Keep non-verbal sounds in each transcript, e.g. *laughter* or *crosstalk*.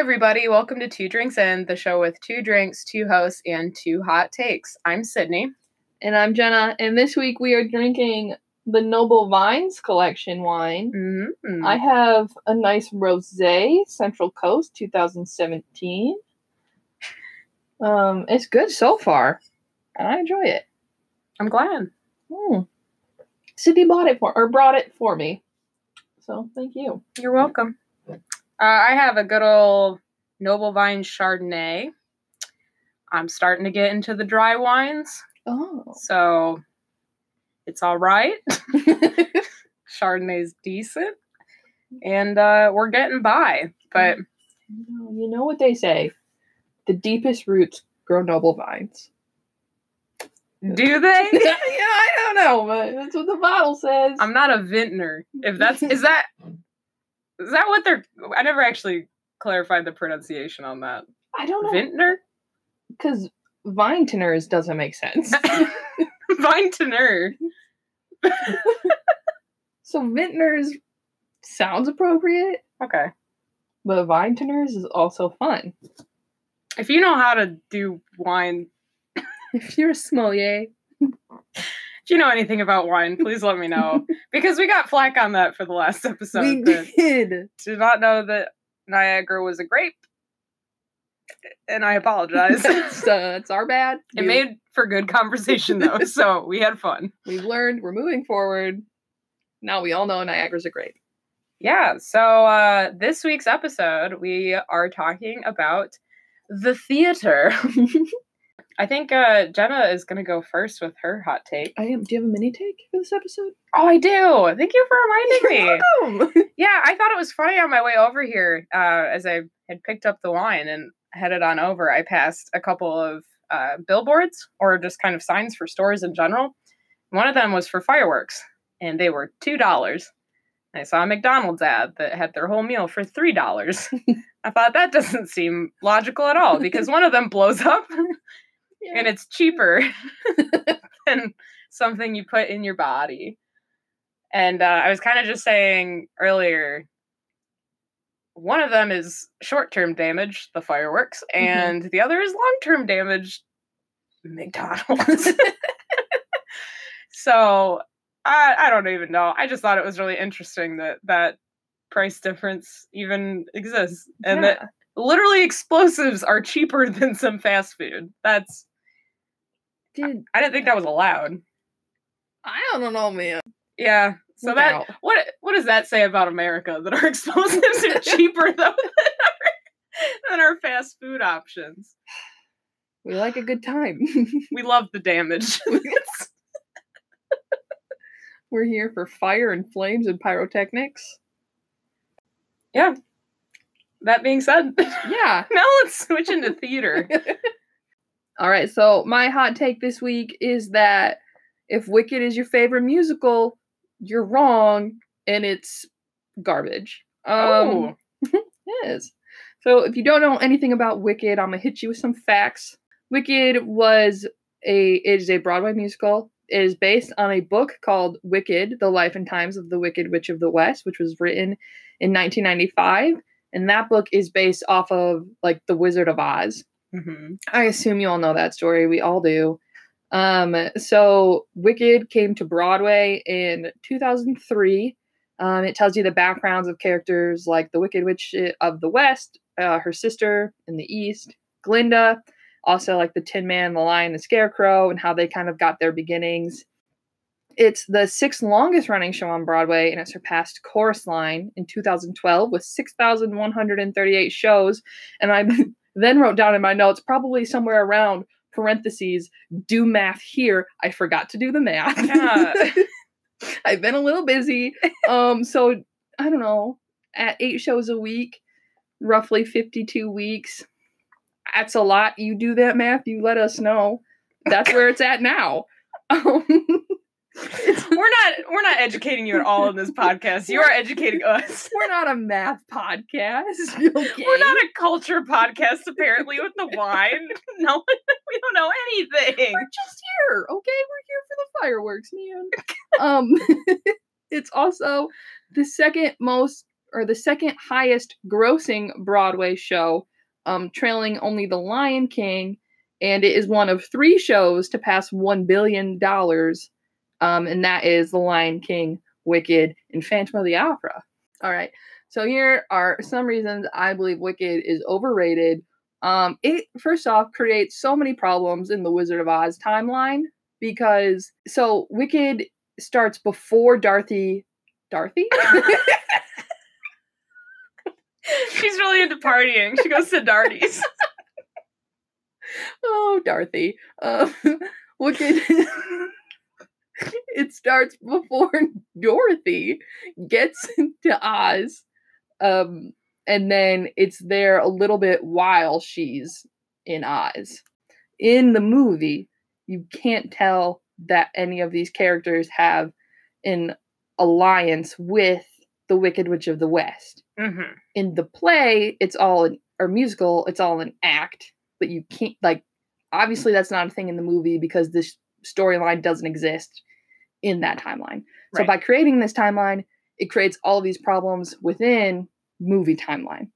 everybody. Welcome to Two Drinks In, the show with two drinks, two hosts, and two hot takes. I'm Sydney. And I'm Jenna, and this week we are drinking the Noble Vines collection wine. Mm-hmm. I have a nice rosé, Central Coast 2017. Um, it's good so far, and I enjoy it. I'm glad. Mm. Sydney bought it for or brought it for me, so thank you. You're welcome. Uh, I have a good old Noble Vine Chardonnay. I'm starting to get into the dry wines, Oh, so it's all right. *laughs* Chardonnay's decent, and uh, we're getting by. But you know what they say: the deepest roots grow noble vines. do they? *laughs* yeah, I don't know, but that's what the bottle says. I'm not a vintner. If that's is that is that what they're? I never actually clarified the pronunciation on that. I don't know Vintner, because vine tenors doesn't make sense. *laughs* vintner. so vintners sounds appropriate, Okay. but vine tenors is also fun. If you know how to do wine, *laughs* If you're a sommelier, you know anything about wine, *laughs* please let me know because we got flack on that for the last episode. we did. did not know that Niagara was a grape, and I apologize. *laughs* it's, uh, it's our bad. *laughs* It made for good conversation though, so we had fun. We've learned. We're moving forward. Now we all know Niagara's a grape. Yeah, so uh, this week's episode, we are talking about the theater. I think uh, Jenna is going to go first with her hot take. I am. Do you have a mini take for this episode? Oh, I do. Thank you for reminding me. welcome. *laughs* Yeah, I thought it was funny on my way over here uh, as I had picked up the wine and headed on over. I passed a couple of uh, billboards or just kind of signs for stores in general. One of them was for fireworks, and they were $2. I saw a McDonald's ad that had their whole meal for $3. *laughs* I thought that doesn't seem logical at all because one of them blows up *laughs* and it's cheaper *laughs* *laughs* than something you put in your body. And uh, I was kind of just saying earlier, one of them is short term damage, the fireworks, Mhm. and the other is long term damage, McDonald's. *laughs* so I, I don't even know. I just thought it was really interesting that that price difference even exists and that literally explosives are cheaper than some fast food. That's Dude, I didn't think that was allowed. I don't know, man. Yeah. So Look that out. what what does that say about America that our *laughs* explosives are cheaper though *laughs* than our, than our fast food options? we like a good time. *laughs* We love the damage. We're here for fire and flames and pyrotechnics. yeah. That being said, Yeah. now let's switch into theater. All right. So my hot take this week is that if Wicked is your favorite musical, you're wrong, and it's garbage. Um, oh, *laughs* It is. So if you don't know anything about Wicked, I'm gonna hit you with some facts. Wicked was a it is a Broadway musical. It is based on a book called Wicked: The Life and Times of the Wicked Witch of the West, which was written in 1995. And that book is based off of like The Wizard of Oz. Mhm. I assume you all know that story. We all do. Um, so Wicked came to Broadway in 2003. Um, it tells you the backgrounds of characters like the Wicked Witch of the West, uh, her sister in the East, Glinda, also like the Tin Man, the Lion, the Scarecrow, and how they kind of got their beginnings. It's the sixth longest running show on Broadway, and it surpassed Chorus Line in 2012 with 6,138 shows. And I then wrote down in my notes, probably somewhere around parentheses, do math here. I forgot to do the math. Yeah. *laughs* I've been a little busy. Um, so I don't know, at eight shows a week, roughly 52 weeks. That's a lot. You do that math, you let us know. That's where it's at now. *laughs* Um, we're not we're not educating you at all in this podcast. You are educating us. *laughs* we're not a math podcast. *laughs* Okay? We're not a culture podcast, apparently, with the wine. *laughs* No, we don't know anything. We're just here, okay? We're here for the fireworks, man. um, it's also the second most or the second highest grossing Broadway show, um, trailing only The Lion King, and it is one of three shows to pass one billion dollars, um, and that is The Lion King, Wicked, and Phantom of the Opera. All right, so here are some reasons I believe Wicked is overrated. Um, it first off creates so many problems in the Wizard of Oz timeline because so Wicked starts before Dorothy. Dorothy? *laughs* She's really into partying. She goes to Darty's. *laughs* oh, Dorothy. Um, *laughs* Wicked. It starts before *laughs* Dorothy gets *laughs* to Oz. Um, and then it's there a little bit while she's in Oz. In the movie, you can't tell that any of these characters have an alliance with the Wicked Witch of the West. Mm-hmm. In the play, it's all an or musical, it's all an act, but you can't like obviously that's not a thing in the movie because this storyline doesn't exist in that timeline. So by creating this timeline, it creates all these problems within movie timeline.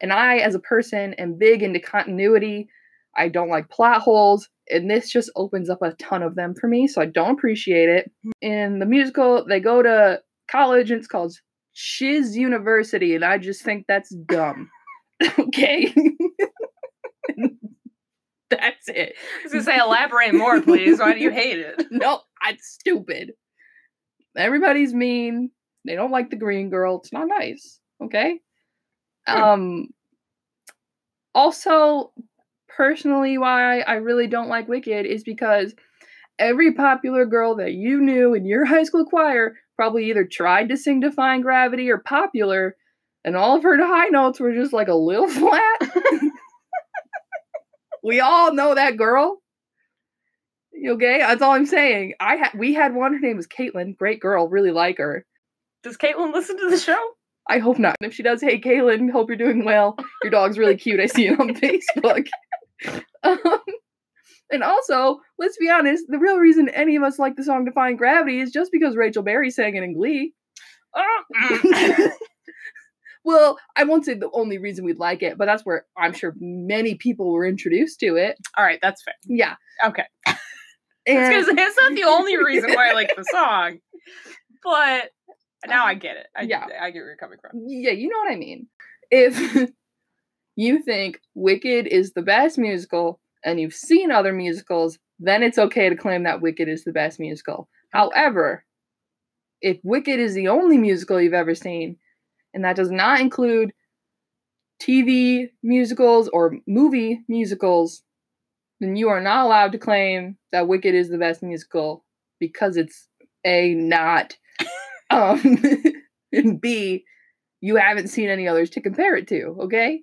And I, as a person, am big into continuity. I don't like plot holes, and this just opens up a ton of them for me, so I don't appreciate it. In the musical, they go to college and it's called Shiz University, and I just think that's dumb. *laughs* okay. *laughs* *laughs* that's it. I was gonna say, elaborate more, please. Why do you hate it? *laughs* no, it's stupid. Everybody's mean. They don't like the green girl. It's not nice. Okay. Hmm. Um. Also, personally, why I really don't like Wicked is because every popular girl that you knew in your *laughs* high school choir probably either tried to sing Defying Gravity or Popular, and all of her high notes were just like a little flat. We all know that girl. You Okay, that's all I'm saying. I had we had one. Her name was Caitlin. Great girl, really like her. Does Caitlin listen to the show? I hope not. If she does, hey Caitlin, hope you're doing well. Your dog's really cute. I see it on *laughs* Facebook. Um, and also, let's be honest, the real reason any of us like the song Defying Gravity is just because Rachel Berry sang it in Glee. Oh, mm. *laughs* well, I won't say the only reason we'd like it, but that's where I'm sure many people were introduced to it. All right, that's fair. Yeah. Okay. *laughs* *laughs* And Because it's not the only *laughs* reason why I like the song, but now I um, get it. I, Yeah. I get where you're coming from. yeah, you know what I mean. If you think Wicked is the best musical and you've seen other musicals, then it's okay to claim that Wicked is the best musical. However, if Wicked is the only musical you've ever seen, and that does not include TV musicals or movie musicals, then you are not allowed to claim that Wicked is the best musical because it's A, not, *laughs* um, *laughs* and B, you haven't seen any others to compare it to, okay?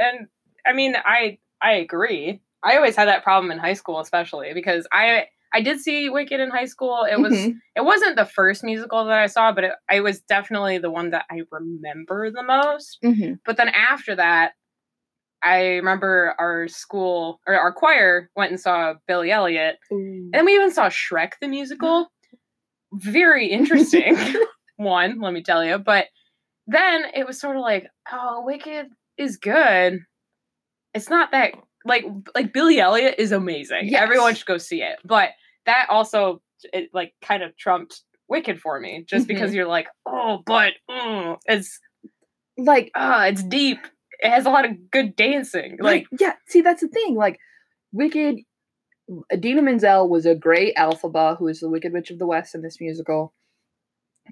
and I mean, I I agree. I always had that problem in high school, especially because I I did see Wicked in high school. It was Mhm. it wasn't the first musical that I saw, but it, it was definitely the one that I remember the most. Mhm. But then after that, I remember our school or our choir went and saw Billy Elliot, and we even saw Shrek the musical. *gasps* Very interesting *laughs* one, let me tell you. But then it was sort of like, oh, Wicked is good. It's not that like like Billy Elliot is amazing. Yes. Everyone should go see it. But that also it like kind of trumped Wicked for me, just because you're like, oh, but mm, it's like ah, it's deep. It has a lot of good dancing. Like like yeah see that's the thing like wicked idina menzel was a great elphaba who is the wicked witch of the west in this musical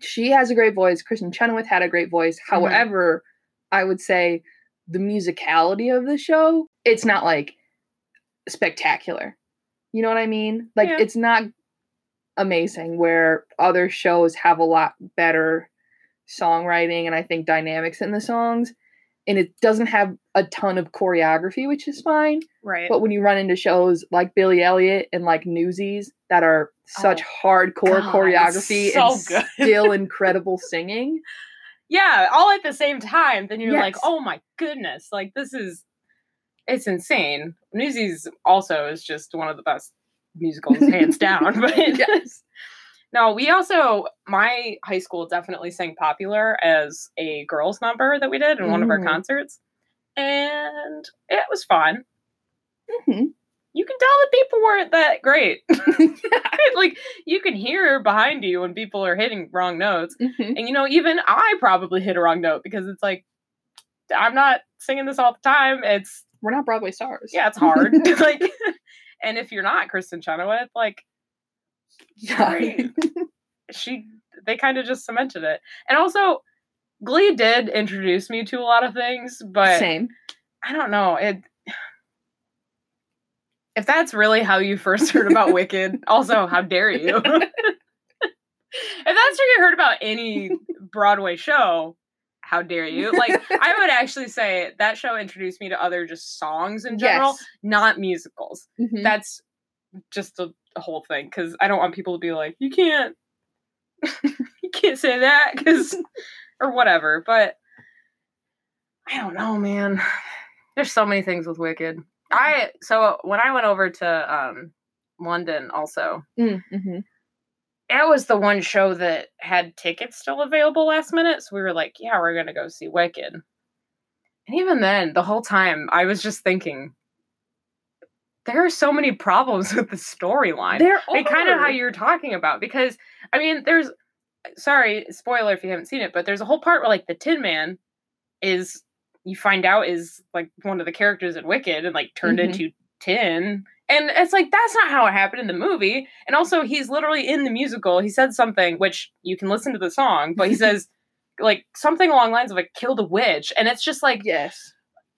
she has a great voice kristen chenoweth had a great voice Mhm. however i would say the musicality of the show it's not like spectacular you know what i mean like Yeah. it's not amazing where other shows have a lot better songwriting and i think dynamics in the songs and it doesn't have a ton of choreography, which is fine. right. But when you run into shows like Billy Elliot and like Newsies that are such oh, hardcore Oh, God, choreography so and good. *laughs* still incredible singing, yeah, all at the same time, then you're like, oh my goodness, like this is it's insane. Newsies also is just one of the best musicals, hands *laughs* down. But yes, No, we also my high school definitely sang popular as a girls number that we did in one of our Mm. concerts. And it was fun. Mhm. You can tell that people weren't that great. *laughs* *laughs* like you can hear behind you when people are hitting wrong notes. Mhm. And you know, even I probably hit a wrong note because it's like I'm not singing this all the time. It's We're not Broadway stars. yeah, it's hard. *laughs* *laughs* like and if you're not Kristen Chenoweth, like Yeah. *laughs* She they kind of just cemented it. And also Glee did introduce me to a lot of things, but Same. I don't know. It if that's really how you first heard about Wicked, also how dare you? if that's how you heard about any Broadway show, how dare you? *laughs* Like I would actually say that show introduced me to other just songs in general, Yes. not musicals. Mhm. That's just a, a whole thing because I don't want people to be like, you can't, *laughs* you can't say that *laughs* because, or whatever. But I don't know, man. There's so many things with Wicked. I so when I went over to um London, also Mm, it was the one show that had tickets still available last minute. So we were like, yeah, we're gonna go see Wicked. And even then, the whole time, I was just thinking, there are so many problems *laughs* with the storyline. There Like kind of how you're talking about, because I mean, there's sorry, spoiler if you haven't seen it, but there's a whole part where like the Tin Man is you find out is like one of the characters in Wicked and like turned Mhm. into tin. And it's like that's not how it happened in the movie. And also he's literally in the musical. He said something which you can listen to the song, but he *laughs* says like something along the lines of like killed a witch. And it's just like Yes.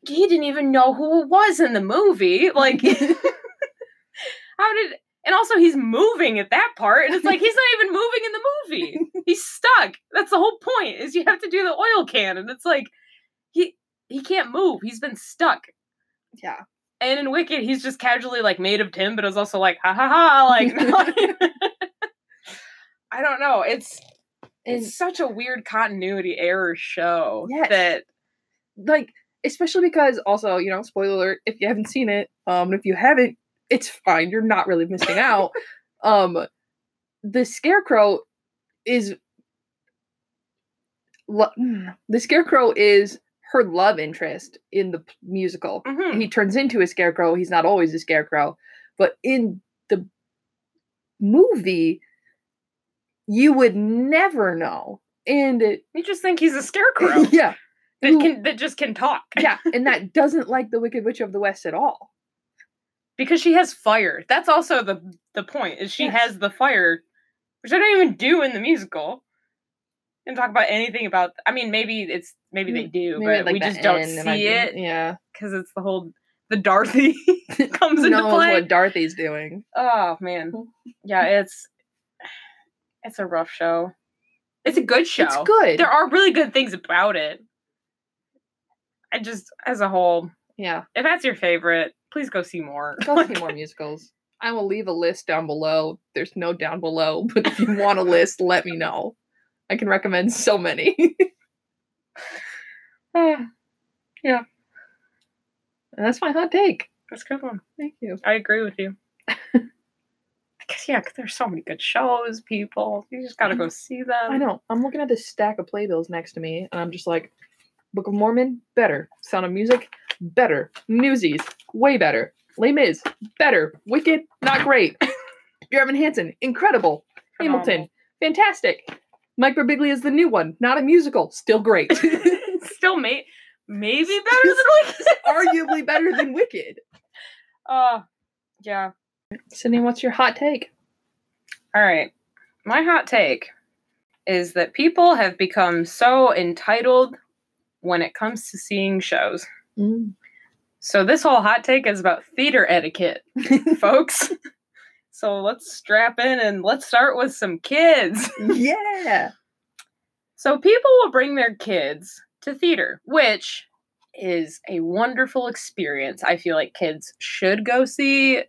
he didn't even know who it was in the movie. Like *laughs* *laughs* how did and also he's moving at that part and it's like he's not even moving in the movie he's stuck that's the whole point is you have to do the oil can and it's like he he can't move he's been stuck Yeah. And in wicked he's just casually like made of tin but it's also like ha ha ha like *laughs* *laughs* i don't know. It's And it's such a weird continuity error show Yes. that like especially because also you know spoiler alert if you haven't seen it um if you haven't it's fine. You're not really missing out. *laughs* Um the scarecrow is lo- the scarecrow is her love interest in the musical mhm. he turns into a scarecrow he's not always a scarecrow but in the movie you would never know and it, you just think he's a scarecrow *laughs* yeah that can that just can talk *laughs* yeah, and that doesn't like the Wicked Witch of the West at all. because she has fire. That's also the the point. Is she Yes. has the fire, which I don't even do in the musical. And talk about anything about. I mean, maybe it's maybe they do, Mm, Maybe but like we just don't end, and I see it Yeah, because it's the whole the Dorothy *laughs* *laughs* comes into knows play. what Dorothy's doing? Oh man, *laughs* yeah, it's it's a rough show. It's a good show. It's good. There are really good things about it. I just, as a whole, yeah, if that's your favorite, please go see more. go see more musicals. I will leave a list down below. There's no down below, but if you want a list, let me know. I can recommend so many. *sighs* Ah, and that's my hot take. that's a good one. Thank you. I agree with you. *laughs* Because yeah, 'cause there's so many good shows, people. You just gotta go see them. I know. I'm looking at this stack of playbills next to me, and I'm just like, Book of Mormon, better. Sound of Music, better. Newsies, way better. Les Mis, better. Wicked, not great. *laughs* Dear Evan Hansen, incredible. Hamilton, fantastic. Mike Birbiglia is the new one, not a musical, still great. *laughs* Still, may maybe better than *laughs* Wicked. Arguably better than Wicked. *laughs* Uh, yeah. Sydney, what's your hot take? All right. My hot take is that people have become so entitled when it comes to seeing shows. So this whole hot take is about theater etiquette, folks. So let's strap in and let's start with some kids. *laughs* yeah. So people will bring their kids to theater, which is a wonderful experience. I feel like kids should go see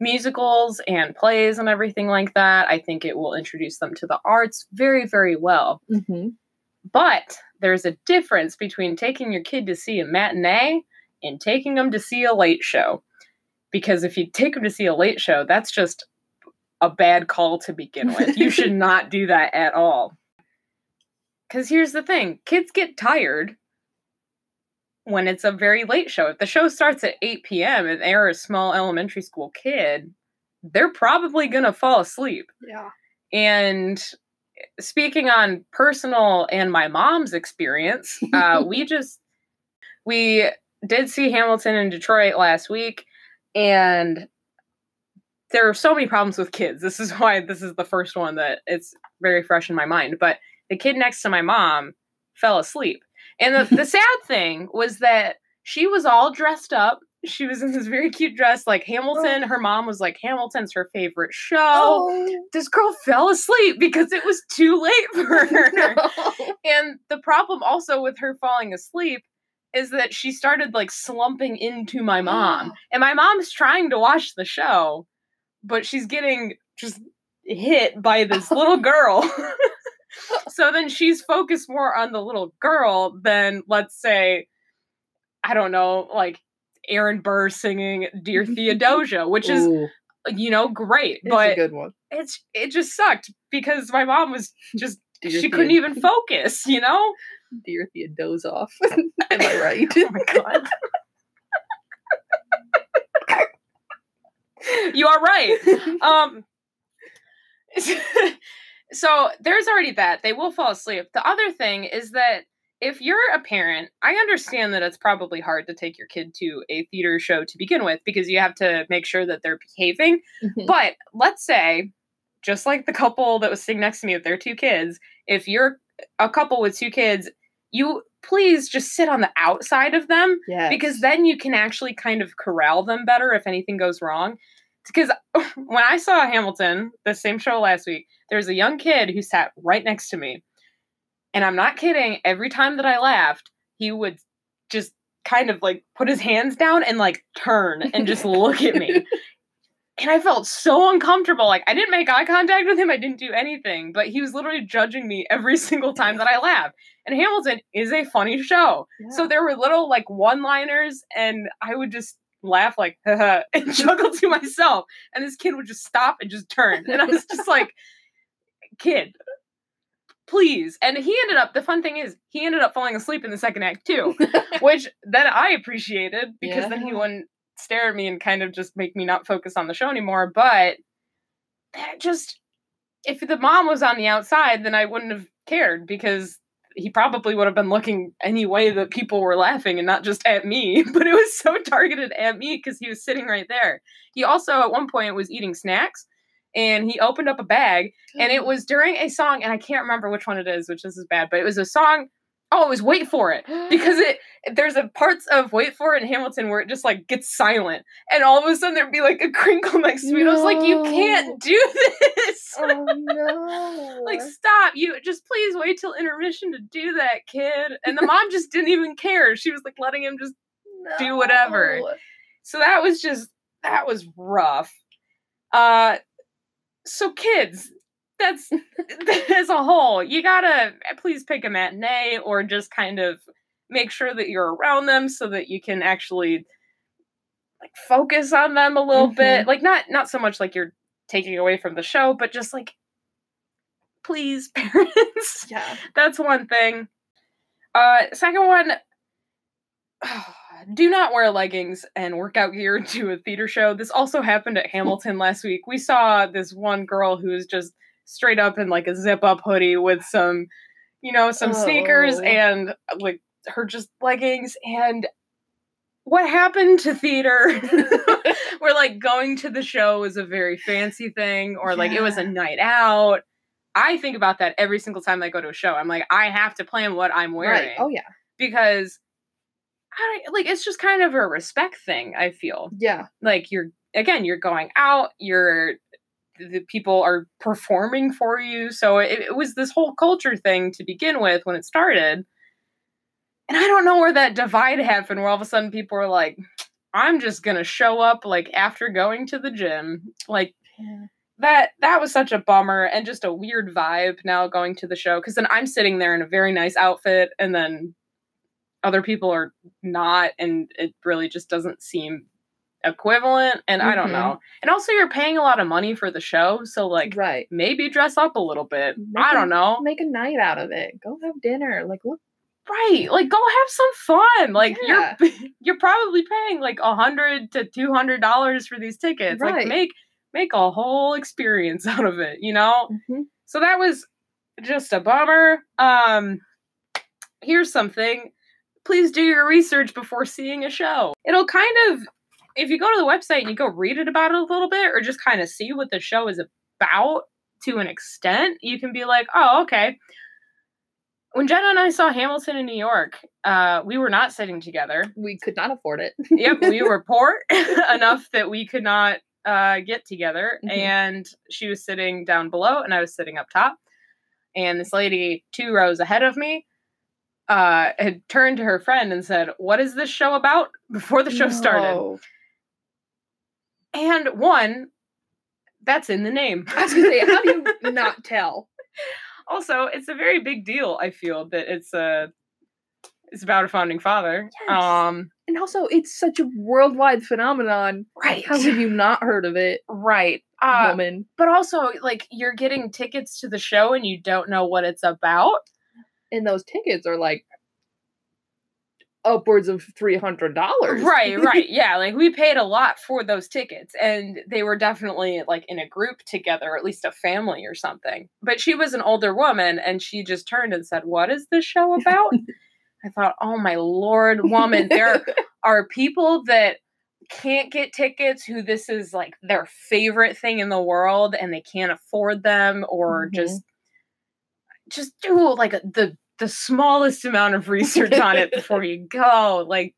musicals and plays and everything like that. I think it will introduce them to the arts very, very well. Mm-hmm. But there's a difference between taking your kid to see a matinee and taking them to see a late show. Because if you take them to see a late show, that's just a bad call to begin with. You *laughs* should not do that at all. Because here's the thing kids get tired when it's a very late show. If the show starts at 8 p.m. and they're a small elementary school kid, they're probably going to fall asleep. Yeah. And speaking on personal and my mom's experience, uh, we *laughs* just we did see Hamilton in Detroit last week, and there are so many problems with kids. This is *laughs* why this is the first one that it's very fresh in my mind. But the kid next to my mom fell asleep. And the, the *laughs* sad thing was that she was all dressed up. She was in this very cute dress, like Hamilton. Oh. Her mom was like, Hamilton's her favorite show. Oh, This girl fell asleep because it was too late for *laughs* her. no. And the problem also with her falling asleep is that she started like slumping into my oh. mom. and my mom's trying to watch the show, but she's getting just hit by this *laughs* little girl. *laughs* so then she's focused more on the little girl than, let's say, I don't know, like Aaron Burr singing Dear *laughs* Theodosia, which is, Ooh, you know, great. it's a but good one. it's it just sucked because my mom was just she couldn't even focus, you know? Dear Theodosia off. *laughs* Am I right? Oh my god. you are right. *laughs* Um *laughs* so there's already that. They will fall asleep. The other thing is that if you're a parent, I understand that it's probably hard to take your kid to a theater show to begin with because you have to make sure that they're behaving. Mhm. But let's say, just like the couple that was sitting next to me with their two kids, if you're a couple with two kids, you please just sit on the outside of them yes. because then you can actually kind of corral them better if anything goes wrong. Because *laughs* when I saw Hamilton, the same show last week, there was a young kid who sat right next to me. And I'm not kidding, every time that I laughed, he would just kind of like put his hands down and like turn and just look at me. *laughs* And I felt so uncomfortable. Like I didn't make eye contact with him, I didn't do anything, but he was literally judging me every *laughs* single time that I laughed. And Hamilton is a funny show. So there were little like one-liners, and I would just laugh like haha *laughs* and chuckle to myself. And this kid would just stop and just turn. And I was just like, kid, please. And he ended up, the fun thing is, he ended up falling asleep in the second act too, *laughs* which then I appreciated because then he wouldn't stare at me and kind of just make me not focus on the show anymore. But that just, if the mom was on the outside, then I wouldn't have cared because he probably would have been looking any way that people were laughing and not just at me. *laughs* But it was so targeted at me because he was sitting right there. He also, at one point, was eating snacks and he opened up a bag and it was during a song, and I can't remember which one it is, which this is bad, but it was a song. Was Wait For It. *gasps* Because it there's a parts of Wait For It in Hamilton where it just like gets silent. And all of a sudden there'd be like a crinkle next to me. And I was like, you can't do this. oh no. *laughs* like stop. You just please wait till intermission to do that, kid. And the mom just didn't even care. She was like letting him just do whatever. So that was just that was rough. Uh so kids, that's as a whole, you gotta please pick a matinee or just kind of make sure that you're around them so that you can actually like focus on them a little bit. Like not not so much like you're taking away from the show, but just like please, *laughs* parents. Yeah. That's one thing. Uh, second one, *sighs* do not wear leggings and workout gear *laughs* to a theater show. This also happened at Hamilton last week. We saw this one girl who was just straight up in like a zip up hoodie with some, you know, some sneakers Oh. and like her just leggings. And what happened to theater? *laughs* Where like going to the show was a very fancy thing, or like it was a night out. I think about that every single time I go to a show. I'm like, I have to plan what I'm wearing Right. Oh yeah. because I don't, like it's just kind of a respect thing. I feel Yeah. like you're again, you're going out, you're the people are performing for you, so it, it was this whole culture thing to begin with when it started. And I don't know where that divide happened, where all of a sudden people were like, "I'm just gonna show up like after going to the gym," like Yeah. that that was such a bummer and just a weird vibe now going to the show because then i'm sitting there in a very nice outfit and then other people are not and it really just doesn't seem equivalent and I don't Mhm. know. And also you're paying a lot of money for the show, so like right. maybe dress up a little bit. Make I a- don't know. Make a night out of it. Go have dinner. Like look. Right. Like go have some fun. Like Yeah. you're *laughs* you're probably paying like a hundred to two hundred dollars for these tickets. Like make make a whole experience *laughs* out of it, you know? Mhm. So that was just a bummer. Um here's something. Please do your research before seeing a show. It'll kind of if you go to the website and you go read it about it a little bit or just kind of see what the show is about to an extent, you can be like, "Oh, okay." When Jenna and I saw Hamilton in New York, uh, we were not sitting together. We could not afford it. Yep, we *laughs* were poor *laughs* enough that we could not uh, get together. Mhm. And she was sitting down below, and I was sitting up top. And this lady, two rows ahead of me, uh, had turned to her friend and said, "What is this show about?" Before the show started. And one, that's in the name. I was gonna say, how do you *laughs* not tell? also, it's a very big deal. I feel that it's a it's about a founding father. Yes. Um, And also, it's such a worldwide phenomenon. right, How have you not heard of it, right. Uh, woman? but also, like, you're getting tickets to the show and you don't know what it's about. And those tickets are like upwards of three hundred dollars. Right, right. *laughs* Yeah, like we paid a lot for those tickets and they were definitely like in a group together, or at least a family or something. But she was an older woman and she just turned and said, "What is this show about?" *laughs* I thought, "Oh my lord, woman, there *laughs* are people that can't get tickets who this is like their favorite thing in the world and they can't afford them or Mhm. just just do like the the smallest amount of research on it before you *laughs* go. Like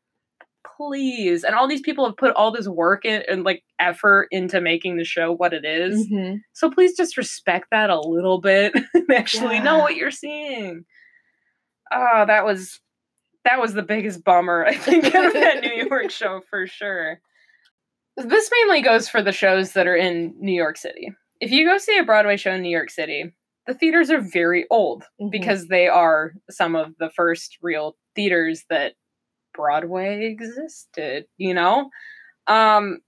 please. And all these people have put all this work in and like effort into making the show what it is. Mhm. so please just respect that a little bit. And *laughs* actually know what you're seeing. Oh that was that was the biggest bummer i think of that new york *laughs* show for sure. This mainly goes for the shows that are in new york city. If you go see a broadway show in new york city the theaters are very old Mhm. because they are some of the first real theaters that Broadway existed, you know? Um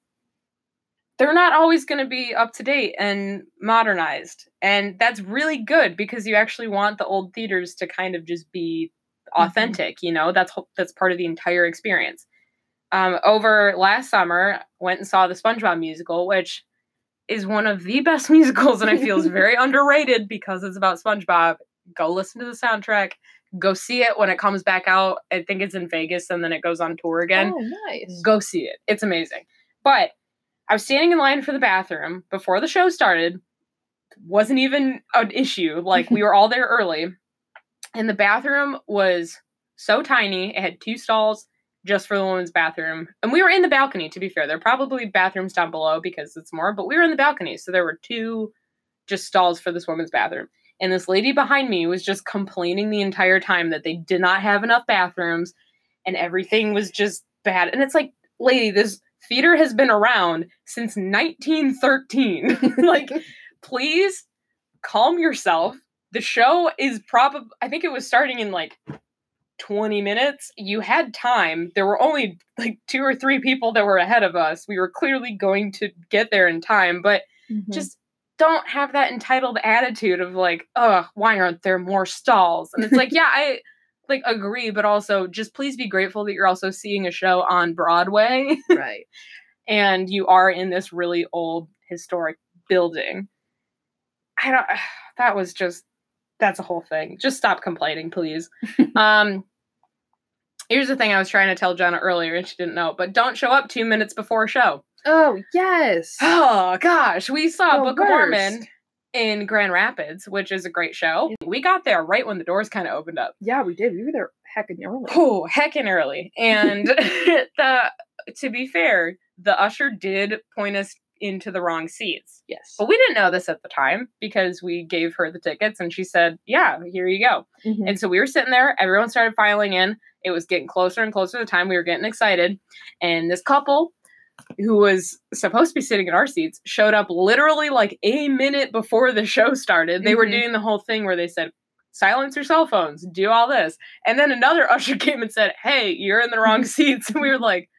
they're not always going to be up to date and modernized. And that's really good because you actually want the old theaters to kind of just be authentic, you know? That's that's part of the entire experience. Um over last summer went and saw the SpongeBob musical, which is one of the best *laughs* musicals and I feel is *laughs* very underrated because it's about SpongeBob. Go listen to the soundtrack. Go see it when it comes back out. I think it's in Vegas and then it goes on tour again. Oh, nice. Go see it. It's amazing. But I was standing in line for the bathroom before the show started. Wasn't even an issue. Like we were all there early. And the bathroom was so tiny. It had two stalls just for the women's bathroom. And we were in the balcony, to be fair. There are probably bathrooms down below because it's more, but we were in the balcony. So there were two just stalls for this women's bathroom. And this lady behind me was just complaining the entire time that they did not have enough bathrooms and everything was just bad. And it's like, lady, this theater has been around since 1913. *laughs* like, *laughs* please calm yourself. The show is probably, I think it was starting in like 20 minutes. You had time. There were only like two or three people that were ahead of us. We were clearly going to get there in time, but Mhm. just don't have that entitled attitude of like, oh, why aren't there more stalls? And it's like, yeah, I like agree, but also just please be grateful that you're also seeing a show on Broadway *laughs* right. and you are in this really old historic building. I don't *sighs* that was just that's a whole thing. Just stop complaining, please. *laughs* um here's the thing I was trying to tell Jenna earlier and she didn't know, but don't show up two minutes before a show. Oh yes. *gasps* Oh gosh, we saw The Book of Mormon in Grand Rapids, which is a great show. We got there right when the doors kind of opened up. yeah, we did. We were there heckin' early. Oh, heckin' early. And *laughs* *laughs* the to be fair, the usher did point us into the wrong seats. Yes. But we didn't know this at the time because we gave her the tickets and she said, Yeah, here you go. Mhm. And so we were sitting there, everyone started filing in. It was getting closer and closer to the time. We were getting excited. And this couple who was supposed to be sitting in our seats showed up literally like a minute before the show started. They were Mhm. doing the whole thing where they said, silence your cell phones, do all this. And then another *laughs* usher came and said, Hey, you're in the wrong seats. And we were like,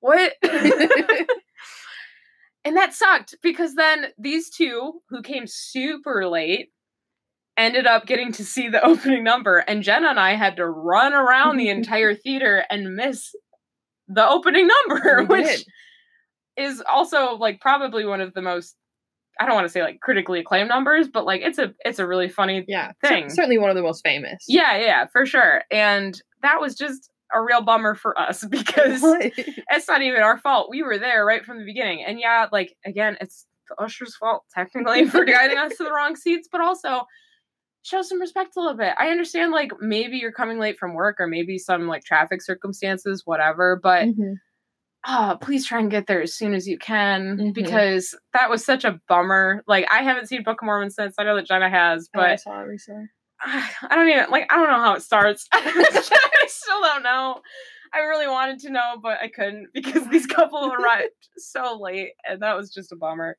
what? *laughs* *laughs* and that sucked because then these two who came super late ended up getting to see the *laughs* opening number and Jenna and I had to run around the *laughs* entire theater and miss the opening number We which did. is also like probably one of the most I don't want to say like critically acclaimed numbers but like it's a it's a really funny yeah, thing. certainly one of the most famous. yeah yeah for sure and that was just a real bummer for us *laughs* because it's not even our fault. We were there right from the beginning. And yeah, like again, it's the usher's fault technically for *laughs* guiding us to the wrong seats, but also show some respect a little bit. I understand like maybe you're coming late from work or maybe some like traffic circumstances, whatever, but Mhm. oh, please try and get there as soon as you can Mhm. because that was such a bummer. Like I haven't seen Book of Mormon since. I know that Jenna has, Oh, I saw it recently. I don't even like I don't know how it starts. *laughs* I still don't know. I really wanted to know, but I couldn't because these couple arrived *laughs* so late and that was just a bummer.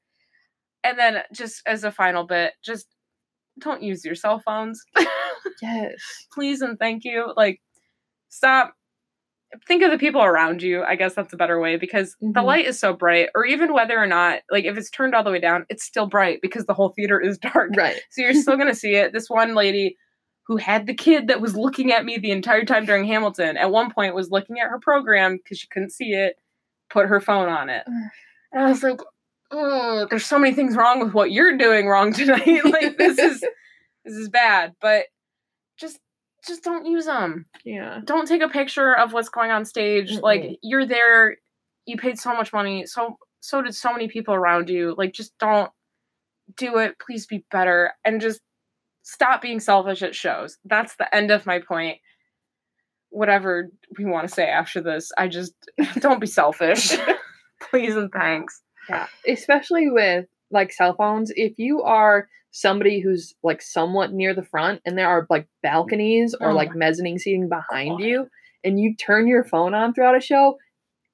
And then just as a final bit, just don't use your cell phones. Yes. *laughs* Please and thank you. Like stop think of the people around you. I guess that's a better way because the Mhm. light is so bright or even whether or not like if it's turned all the way down, it's still bright because the whole theater is *laughs* dark. Right. So you're still *laughs* gonna see it. This one lady who had the kid that was looking at me the entire time during Hamilton at one point was looking at her program because she couldn't see it, put her phone on it. And I was like, oh, there's so many things wrong with what you're doing wrong *laughs* tonight. like this is this is bad. But just just don't use them. Yeah. Don't take a picture of what's going on stage. Mm-mm. Like you're there, you paid so much money, so so did so many people around you. Like just don't do it. Please be better and just stop being selfish at shows. That's the end of my point. Whatever we want to say after this, I just *laughs* don't be selfish. *laughs* Please and thanks. Yeah. Especially with like cell phones, if you are somebody who's like somewhat near the front and there are like balconies or Oh like mezzanine seating behind God. you and you turn your phone on throughout a show,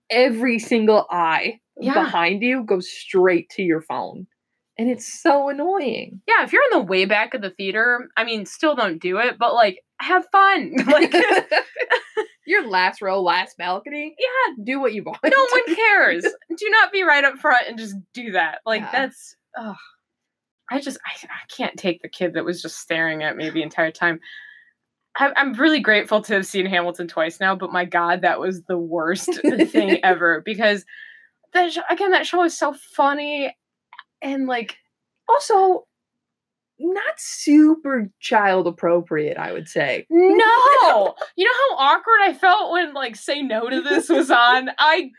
every single eye Yeah. behind you goes straight to your phone. And it's so annoying. Yeah, if you're in the way back of the theater, I mean, still don't do it, but like have fun. *laughs* Like *laughs* your last row, last balcony, yeah, do what you want. no one cares. *laughs* do not be right up front and just do that. Like Yeah. that's ugh. I just I, I can't take the kid that was just staring at me the entire time. I, I'm really grateful to have seen Hamilton twice now, but my God, that was the worst thing *laughs* ever because that show, again that show is so funny and like also not super child appropriate, I would say. no, *laughs* you know how awkward I felt when like "Say No to This" was on. I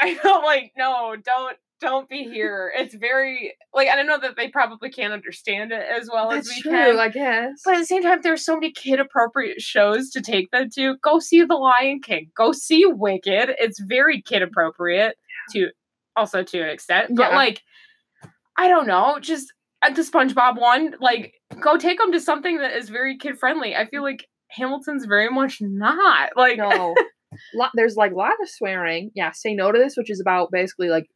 I felt like no, don't don't be here. It's very like I don't know that they probably can't understand it as well as That's we true, can. I guess. but at the same time, there's so many kid appropriate shows to take them to. Go see The Lion King. Go see Wicked. It's very kid appropriate to also to an extent. But Yeah. like, I don't know, just at the SpongeBob one, like go take them to something that is very kid friendly. I feel like Hamilton's very much not. Like no. *laughs* Lot, there's like a lot of swearing. Yeah, say no to this, which is about basically like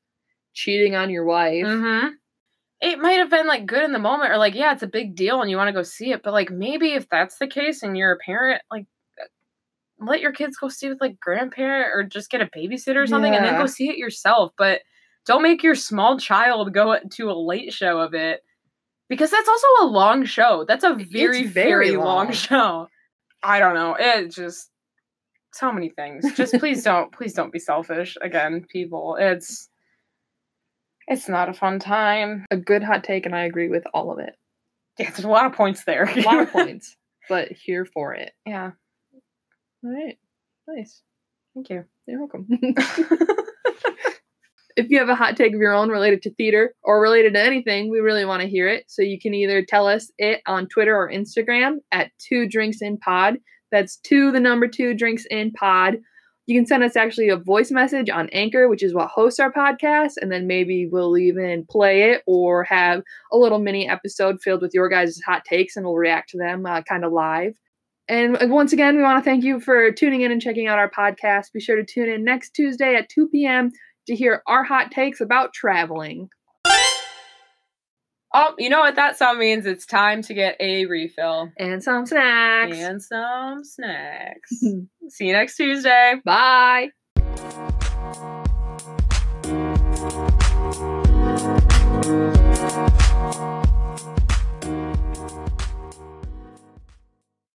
cheating on your wife. hmm It might have been like good in the moment, or like, yeah, it's a big deal and you want to go see it. But like, maybe if that's the case and you're a parent, like, uh, let your kids go see it with like grandparent or just get a babysitter or something and then go see it yourself. But don't make your small child go to a late show of it because that's also a long show. That's a very, very, very long. long. show. I don't know. It just so many things. Just please don't, please don't be selfish. Again, people, it's it's not a fun time. A good hot take, and I agree with all of it. Yeah, there's a lot of points there. A lot of *laughs* points, but here for it. yeah, All right, nice. thank you. You're welcome. *laughs* if you have a hot take of your own related to theater or related to anything, we really want to hear it. So you can either tell us it on Twitter or Instagram at two drinks in pod. That's two, the number two drinks in pod. You can send us actually a voice message on Anchor, which is what hosts our podcast, and then maybe we'll even play it or have a little mini episode filled with your guys' hot takes, and we'll react to them uh, kind of live. And uh, once again, we want to thank you for tuning in and checking out our podcast. Be sure to tune in next Tuesday at 2 p.m. to hear our hot takes about traveling. Oh, you know what that sound means? It's time to get a refill And some snacks. and some snacks. *laughs* See you next Tuesday. Bye.